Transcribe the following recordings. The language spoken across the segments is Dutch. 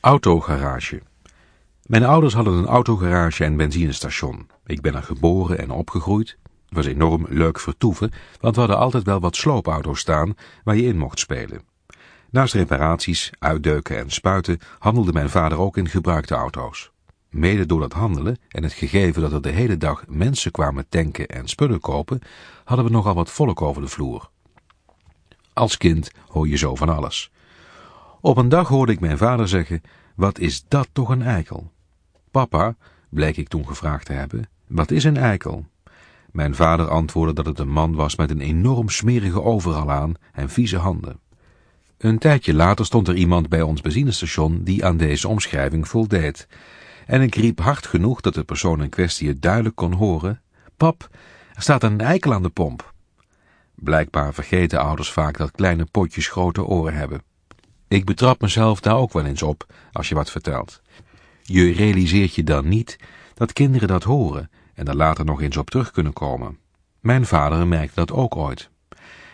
Autogarage. Mijn ouders hadden een autogarage en benzinestation. Ik ben er geboren en opgegroeid. Het was enorm leuk vertoeven, want we hadden altijd wel wat sloopauto's staan waar je in mocht spelen. Naast reparaties, uitdeuken en spuiten handelde mijn vader ook in gebruikte auto's. Mede door dat handelen en het gegeven dat er de hele dag mensen kwamen tanken en spullen kopen, hadden we nogal wat volk over de vloer. Als kind hoor je zo van alles. Op een dag hoorde ik mijn vader zeggen, wat is dat toch een eikel? Papa, bleek ik toen gevraagd te hebben, wat is een eikel? Mijn vader antwoordde dat het een man was met een enorm smerige overal aan en vieze handen. Een tijdje later stond er iemand bij ons benzinestation die aan deze omschrijving voldeed. En ik riep hard genoeg dat de persoon in kwestie het duidelijk kon horen. Pap, er staat een eikel aan de pomp. Blijkbaar vergeten ouders vaak dat kleine potjes grote oren hebben. Ik betrap mezelf daar ook wel eens op als je wat vertelt. Je realiseert je dan niet dat kinderen dat horen en er later nog eens op terug kunnen komen. Mijn vader merkte dat ook ooit.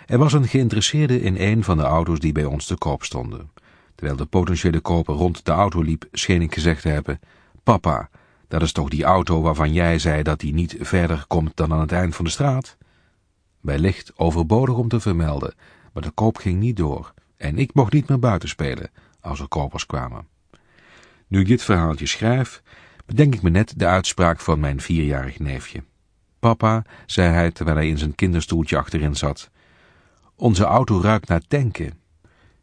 Er was een geïnteresseerde in een van de auto's die bij ons te koop stonden. Terwijl de potentiële koper rond de auto liep, scheen ik gezegd te hebben, Papa, dat is toch die auto waarvan jij zei dat die niet verder komt dan aan het eind van de straat? Wellicht overbodig om te vermelden, maar de koop ging niet door en ik mocht niet meer buiten spelen als er kopers kwamen. Nu ik dit verhaaltje schrijf, bedenk ik me net de uitspraak van mijn vierjarig neefje. Papa, zei hij terwijl hij in zijn kinderstoeltje achterin zat, onze auto ruikt naar tanken.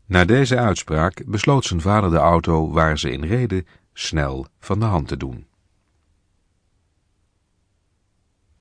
Na deze uitspraak besloot zijn vader de auto waar ze in reden snel van de hand te doen.